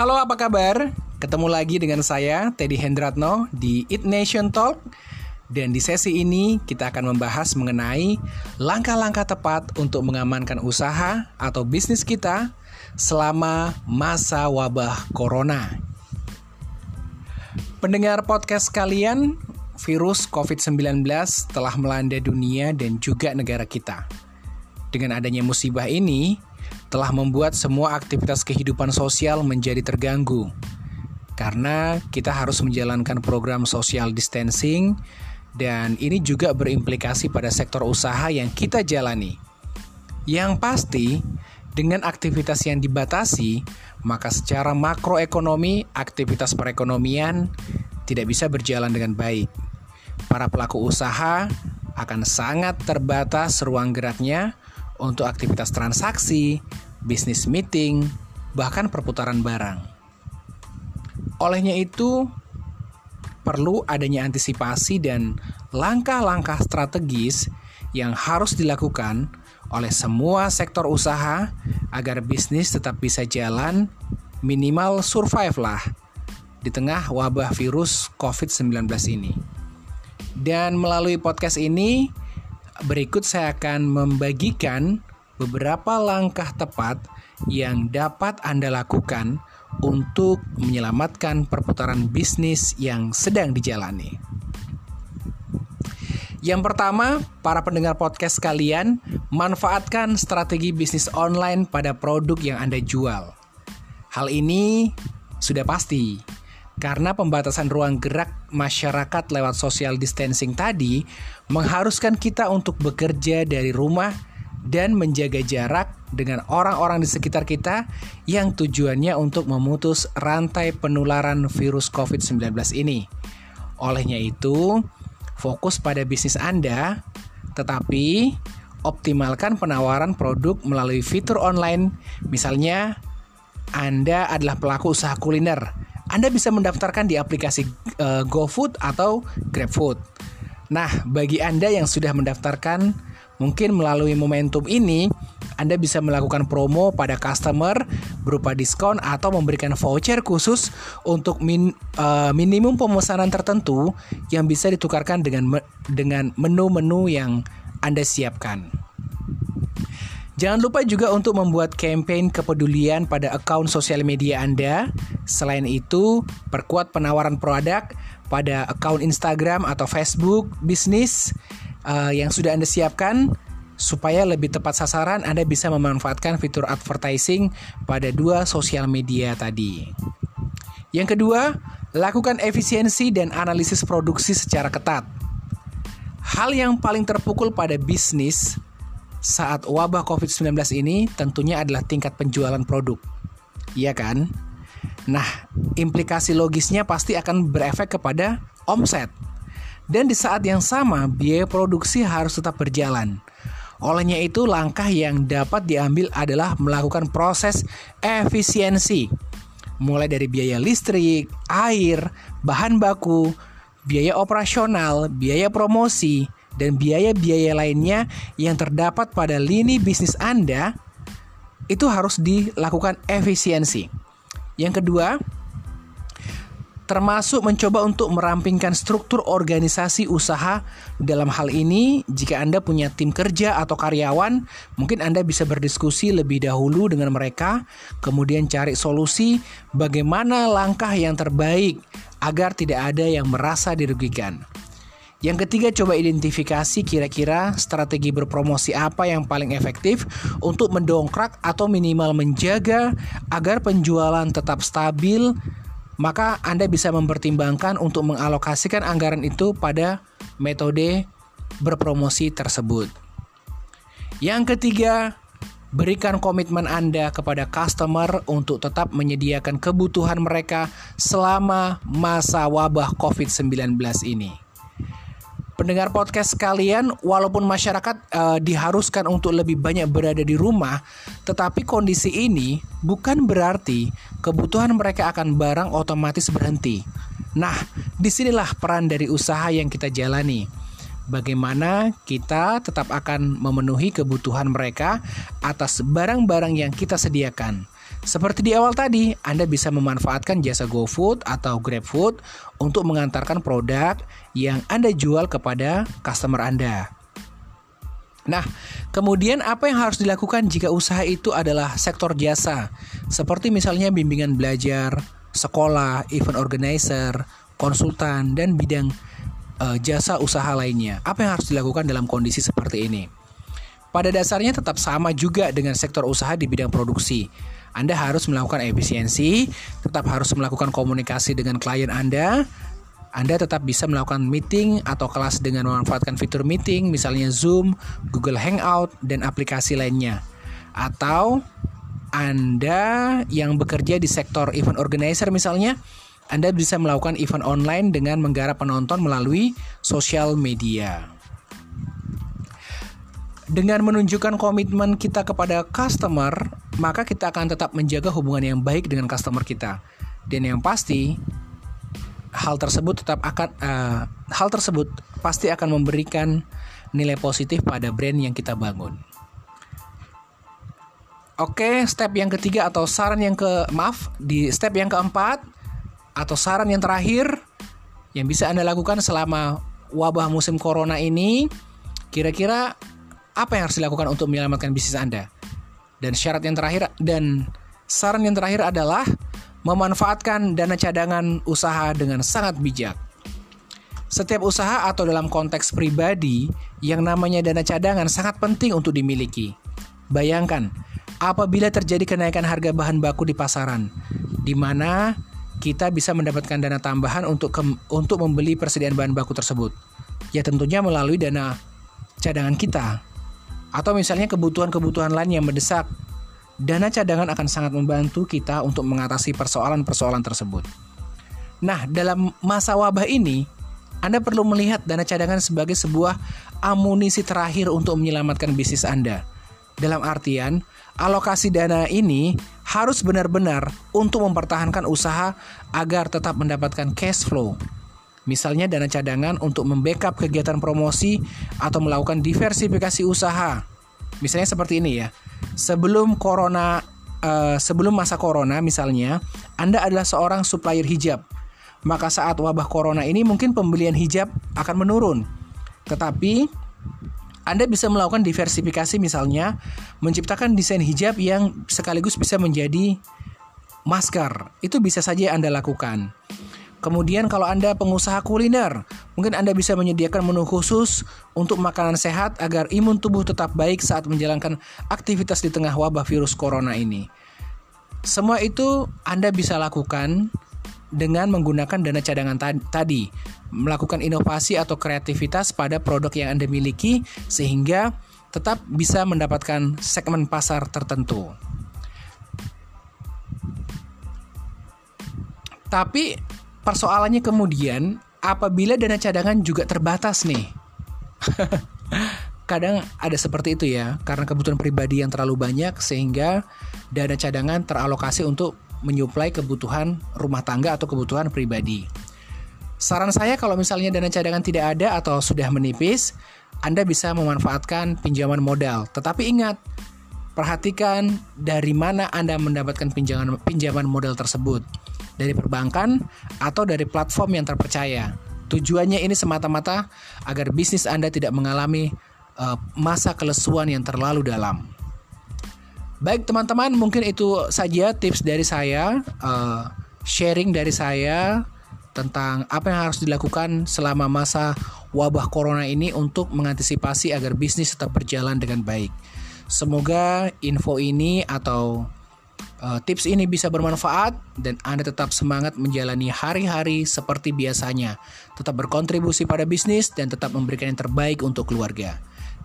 Halo, apa kabar? Ketemu lagi dengan saya, Teddy Hendratno, di It Nation Talk. Dan di sesi ini, kita akan membahas mengenai langkah-langkah tepat untuk mengamankan usaha atau bisnis kita selama masa wabah corona. Pendengar podcast kalian, virus COVID-19 telah melanda dunia dan juga negara kita. Dengan adanya musibah ini, telah membuat semua aktivitas kehidupan sosial menjadi terganggu. Karena kita harus menjalankan program social distancing dan ini juga berimplikasi pada sektor usaha yang kita jalani. Yang pasti, dengan aktivitas yang dibatasi, maka secara makroekonomi, aktivitas perekonomian tidak bisa berjalan dengan baik. Para pelaku usaha akan sangat terbatas ruang geraknya untuk aktivitas transaksi, bisnis meeting, bahkan perputaran barang. Olehnya itu, perlu adanya antisipasi dan langkah-langkah strategis yang harus dilakukan oleh semua sektor usaha agar bisnis tetap bisa jalan, minimal survive lah di tengah wabah virus COVID-19 ini. Dan melalui podcast ini, berikut saya akan membagikan beberapa langkah tepat yang dapat Anda lakukan untuk menyelamatkan perputaran bisnis yang sedang dijalani. Yang pertama, para pendengar podcast kalian, manfaatkan strategi bisnis online pada produk yang Anda jual. Hal ini sudah pasti, karena pembatasan ruang gerak masyarakat lewat social distancing tadi mengharuskan kita untuk bekerja dari rumah dan menjaga jarak dengan orang-orang di sekitar kita yang tujuannya untuk memutus rantai penularan virus COVID-19 ini. Olehnya itu, fokus pada bisnis Anda, tetapi optimalkan penawaran produk melalui fitur online. Misalnya, Anda adalah pelaku usaha kuliner anda bisa mendaftarkan di aplikasi uh, GoFood atau GrabFood. Nah, bagi Anda yang sudah mendaftarkan, mungkin melalui momentum ini Anda bisa melakukan promo pada customer berupa diskon atau memberikan voucher khusus untuk min, uh, minimum pemesanan tertentu yang bisa ditukarkan dengan me, dengan menu-menu yang Anda siapkan. Jangan lupa juga untuk membuat campaign kepedulian pada akun sosial media Anda. Selain itu, perkuat penawaran produk pada akun Instagram atau Facebook bisnis uh, yang sudah Anda siapkan supaya lebih tepat sasaran Anda bisa memanfaatkan fitur advertising pada dua sosial media tadi. Yang kedua, lakukan efisiensi dan analisis produksi secara ketat. Hal yang paling terpukul pada bisnis saat wabah COVID-19 ini tentunya adalah tingkat penjualan produk. Iya kan? Nah, implikasi logisnya pasti akan berefek kepada omset. Dan di saat yang sama, biaya produksi harus tetap berjalan. Olehnya itu, langkah yang dapat diambil adalah melakukan proses efisiensi. Mulai dari biaya listrik, air, bahan baku, biaya operasional, biaya promosi, dan biaya-biaya lainnya yang terdapat pada lini bisnis Anda itu harus dilakukan efisiensi. Yang kedua, termasuk mencoba untuk merampingkan struktur organisasi usaha. Dalam hal ini, jika Anda punya tim kerja atau karyawan, mungkin Anda bisa berdiskusi lebih dahulu dengan mereka, kemudian cari solusi bagaimana langkah yang terbaik agar tidak ada yang merasa dirugikan. Yang ketiga, coba identifikasi kira-kira strategi berpromosi apa yang paling efektif untuk mendongkrak atau minimal menjaga agar penjualan tetap stabil. Maka Anda bisa mempertimbangkan untuk mengalokasikan anggaran itu pada metode berpromosi tersebut. Yang ketiga, berikan komitmen Anda kepada customer untuk tetap menyediakan kebutuhan mereka selama masa wabah COVID-19 ini pendengar podcast sekalian, walaupun masyarakat uh, diharuskan untuk lebih banyak berada di rumah, tetapi kondisi ini bukan berarti kebutuhan mereka akan barang otomatis berhenti. Nah, di sinilah peran dari usaha yang kita jalani. Bagaimana kita tetap akan memenuhi kebutuhan mereka atas barang-barang yang kita sediakan. Seperti di awal tadi, Anda bisa memanfaatkan jasa GoFood atau GrabFood untuk mengantarkan produk yang Anda jual kepada customer Anda. Nah, kemudian apa yang harus dilakukan jika usaha itu adalah sektor jasa, seperti misalnya bimbingan belajar, sekolah, event organizer, konsultan, dan bidang uh, jasa usaha lainnya. Apa yang harus dilakukan dalam kondisi seperti ini? Pada dasarnya tetap sama juga dengan sektor usaha di bidang produksi. Anda harus melakukan efisiensi, tetap harus melakukan komunikasi dengan klien Anda. Anda tetap bisa melakukan meeting atau kelas dengan memanfaatkan fitur meeting, misalnya Zoom, Google Hangout, dan aplikasi lainnya. Atau Anda yang bekerja di sektor event organizer misalnya, Anda bisa melakukan event online dengan menggarap penonton melalui sosial media. Dengan menunjukkan komitmen kita kepada customer, maka kita akan tetap menjaga hubungan yang baik dengan customer kita. Dan yang pasti, hal tersebut tetap akan uh, hal tersebut pasti akan memberikan nilai positif pada brand yang kita bangun. Oke, step yang ketiga atau saran yang ke maaf di step yang keempat atau saran yang terakhir yang bisa Anda lakukan selama wabah musim corona ini kira-kira apa yang harus dilakukan untuk menyelamatkan bisnis Anda? Dan syarat yang terakhir dan saran yang terakhir adalah memanfaatkan dana cadangan usaha dengan sangat bijak. Setiap usaha atau dalam konteks pribadi yang namanya dana cadangan sangat penting untuk dimiliki. Bayangkan, apabila terjadi kenaikan harga bahan baku di pasaran, di mana kita bisa mendapatkan dana tambahan untuk ke, untuk membeli persediaan bahan baku tersebut. Ya tentunya melalui dana cadangan kita atau misalnya kebutuhan-kebutuhan lain yang mendesak, dana cadangan akan sangat membantu kita untuk mengatasi persoalan-persoalan tersebut. Nah, dalam masa wabah ini, Anda perlu melihat dana cadangan sebagai sebuah amunisi terakhir untuk menyelamatkan bisnis Anda. Dalam artian, alokasi dana ini harus benar-benar untuk mempertahankan usaha agar tetap mendapatkan cash flow. Misalnya dana cadangan untuk membackup kegiatan promosi atau melakukan diversifikasi usaha. Misalnya seperti ini ya. Sebelum corona uh, sebelum masa corona misalnya, Anda adalah seorang supplier hijab. Maka saat wabah corona ini mungkin pembelian hijab akan menurun. Tetapi anda bisa melakukan diversifikasi misalnya menciptakan desain hijab yang sekaligus bisa menjadi masker. Itu bisa saja Anda lakukan. Kemudian kalau Anda pengusaha kuliner, mungkin Anda bisa menyediakan menu khusus untuk makanan sehat agar imun tubuh tetap baik saat menjalankan aktivitas di tengah wabah virus corona ini. Semua itu Anda bisa lakukan dengan menggunakan dana cadangan tadi, melakukan inovasi atau kreativitas pada produk yang Anda miliki sehingga tetap bisa mendapatkan segmen pasar tertentu. Tapi Persoalannya kemudian apabila dana cadangan juga terbatas nih. Kadang ada seperti itu ya, karena kebutuhan pribadi yang terlalu banyak sehingga dana cadangan teralokasi untuk menyuplai kebutuhan rumah tangga atau kebutuhan pribadi. Saran saya kalau misalnya dana cadangan tidak ada atau sudah menipis, Anda bisa memanfaatkan pinjaman modal. Tetapi ingat, perhatikan dari mana Anda mendapatkan pinjaman pinjaman modal tersebut dari perbankan atau dari platform yang terpercaya. Tujuannya ini semata-mata agar bisnis Anda tidak mengalami uh, masa kelesuan yang terlalu dalam. Baik teman-teman, mungkin itu saja tips dari saya, uh, sharing dari saya tentang apa yang harus dilakukan selama masa wabah corona ini untuk mengantisipasi agar bisnis tetap berjalan dengan baik. Semoga info ini atau tips ini bisa bermanfaat dan Anda tetap semangat menjalani hari-hari seperti biasanya. Tetap berkontribusi pada bisnis dan tetap memberikan yang terbaik untuk keluarga.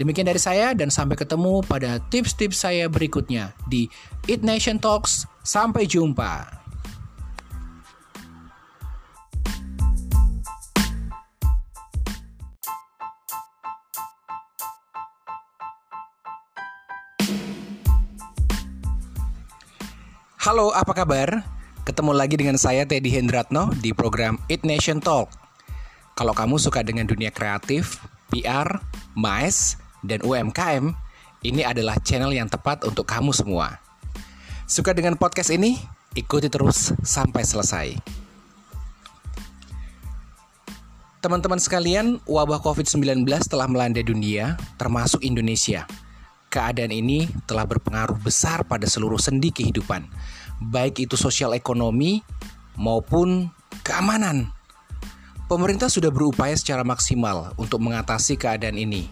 Demikian dari saya dan sampai ketemu pada tips-tips saya berikutnya di It Nation Talks. Sampai jumpa. Halo, apa kabar? Ketemu lagi dengan saya Teddy Hendratno di program It Nation Talk. Kalau kamu suka dengan dunia kreatif, PR, MAS, dan UMKM, ini adalah channel yang tepat untuk kamu semua. Suka dengan podcast ini? Ikuti terus sampai selesai. Teman-teman sekalian, wabah COVID-19 telah melanda dunia, termasuk Indonesia. Keadaan ini telah berpengaruh besar pada seluruh sendi kehidupan, baik itu sosial ekonomi maupun keamanan. Pemerintah sudah berupaya secara maksimal untuk mengatasi keadaan ini.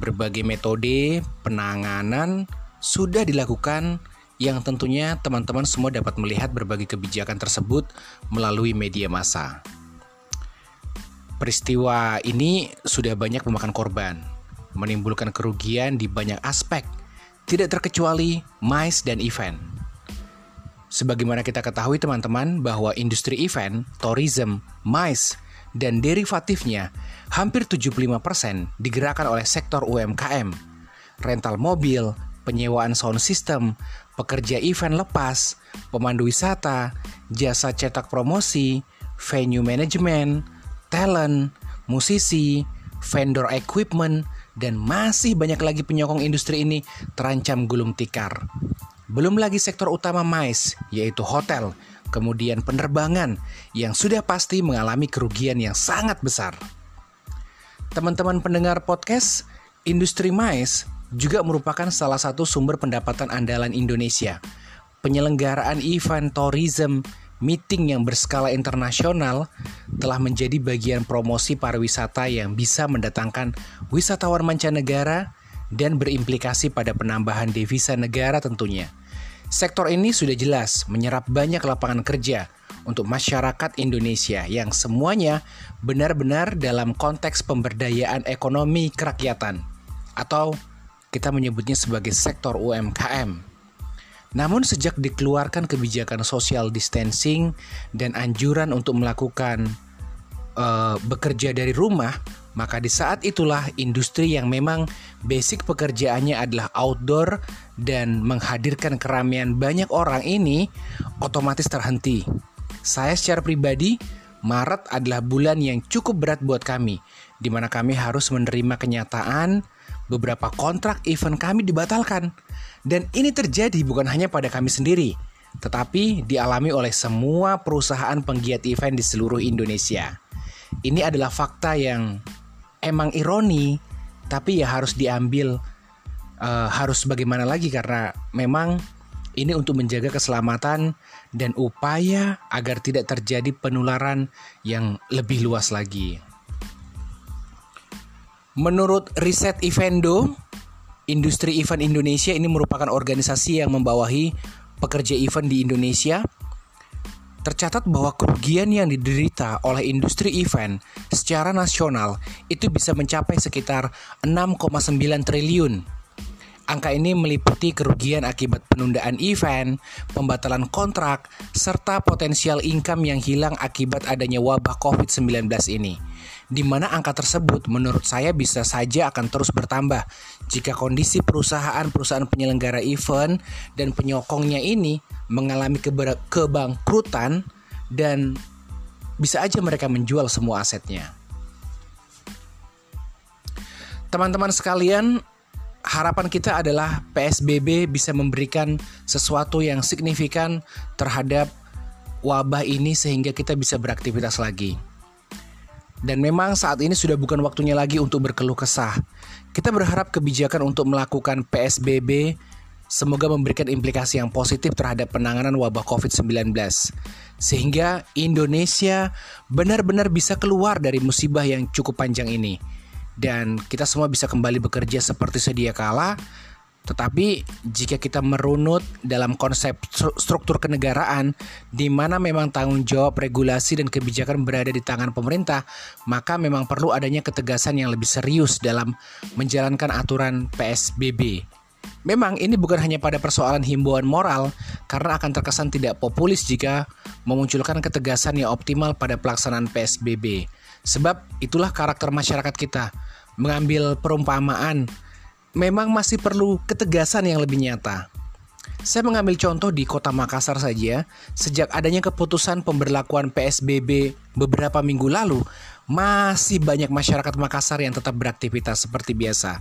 Berbagai metode penanganan sudah dilakukan yang tentunya teman-teman semua dapat melihat berbagai kebijakan tersebut melalui media massa. Peristiwa ini sudah banyak memakan korban, menimbulkan kerugian di banyak aspek, tidak terkecuali MICE dan event. Sebagaimana kita ketahui teman-teman bahwa industri event, tourism, MICE, dan derivatifnya hampir 75% digerakkan oleh sektor UMKM, rental mobil, penyewaan sound system, pekerja event lepas, pemandu wisata, jasa cetak promosi, venue management, talent, musisi, vendor equipment, dan masih banyak lagi penyokong industri ini terancam gulung tikar. Belum lagi sektor utama MICE, yaitu hotel, kemudian penerbangan yang sudah pasti mengalami kerugian yang sangat besar. Teman-teman pendengar podcast, industri MICE juga merupakan salah satu sumber pendapatan andalan Indonesia. Penyelenggaraan event tourism meeting yang berskala internasional telah menjadi bagian promosi pariwisata yang bisa mendatangkan wisatawan mancanegara dan berimplikasi pada penambahan devisa negara tentunya. Sektor ini sudah jelas menyerap banyak lapangan kerja untuk masyarakat Indonesia yang semuanya benar-benar dalam konteks pemberdayaan ekonomi kerakyatan atau kita menyebutnya sebagai sektor UMKM. Namun sejak dikeluarkan kebijakan social distancing dan anjuran untuk melakukan uh, bekerja dari rumah, maka di saat itulah industri yang memang basic pekerjaannya adalah outdoor dan menghadirkan keramaian banyak orang ini otomatis terhenti. Saya secara pribadi Maret adalah bulan yang cukup berat buat kami, di mana kami harus menerima kenyataan beberapa kontrak event kami dibatalkan. Dan ini terjadi bukan hanya pada kami sendiri, tetapi dialami oleh semua perusahaan penggiat event di seluruh Indonesia. Ini adalah fakta yang emang ironi, tapi ya harus diambil uh, harus bagaimana lagi karena memang ini untuk menjaga keselamatan dan upaya agar tidak terjadi penularan yang lebih luas lagi. Menurut riset Evendo, industri event Indonesia ini merupakan organisasi yang membawahi pekerja event di Indonesia. Tercatat bahwa kerugian yang diderita oleh industri event secara nasional itu bisa mencapai sekitar 6,9 triliun Angka ini meliputi kerugian akibat penundaan event, pembatalan kontrak, serta potensial income yang hilang akibat adanya wabah COVID-19 ini. Di mana angka tersebut menurut saya bisa saja akan terus bertambah jika kondisi perusahaan-perusahaan penyelenggara event dan penyokongnya ini mengalami kebangkrutan dan bisa aja mereka menjual semua asetnya. Teman-teman sekalian, harapan kita adalah PSBB bisa memberikan sesuatu yang signifikan terhadap wabah ini sehingga kita bisa beraktivitas lagi. Dan memang saat ini sudah bukan waktunya lagi untuk berkeluh kesah. Kita berharap kebijakan untuk melakukan PSBB semoga memberikan implikasi yang positif terhadap penanganan wabah COVID-19 sehingga Indonesia benar-benar bisa keluar dari musibah yang cukup panjang ini dan kita semua bisa kembali bekerja seperti sedia kala. Tetapi jika kita merunut dalam konsep struktur kenegaraan di mana memang tanggung jawab regulasi dan kebijakan berada di tangan pemerintah, maka memang perlu adanya ketegasan yang lebih serius dalam menjalankan aturan PSBB. Memang ini bukan hanya pada persoalan himbauan moral karena akan terkesan tidak populis jika memunculkan ketegasan yang optimal pada pelaksanaan PSBB. Sebab itulah karakter masyarakat kita mengambil perumpamaan memang masih perlu ketegasan yang lebih nyata. Saya mengambil contoh di kota Makassar saja, sejak adanya keputusan pemberlakuan PSBB beberapa minggu lalu, masih banyak masyarakat Makassar yang tetap beraktivitas seperti biasa.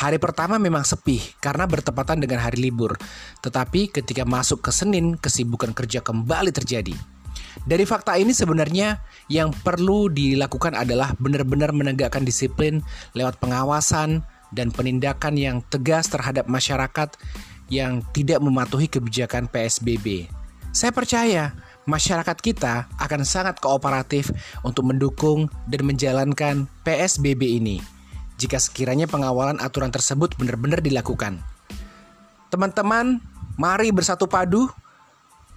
Hari pertama memang sepi karena bertepatan dengan hari libur, tetapi ketika masuk ke Senin, kesibukan kerja kembali terjadi. Dari fakta ini sebenarnya yang perlu dilakukan adalah benar-benar menegakkan disiplin lewat pengawasan dan penindakan yang tegas terhadap masyarakat yang tidak mematuhi kebijakan PSBB. Saya percaya masyarakat kita akan sangat kooperatif untuk mendukung dan menjalankan PSBB ini jika sekiranya pengawalan aturan tersebut benar-benar dilakukan. Teman-teman, mari bersatu padu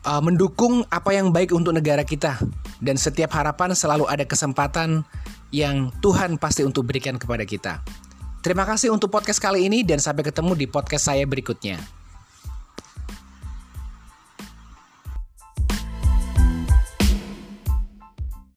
uh, mendukung apa yang baik untuk negara kita dan setiap harapan selalu ada kesempatan yang Tuhan pasti untuk berikan kepada kita. Terima kasih untuk podcast kali ini dan sampai ketemu di podcast saya berikutnya.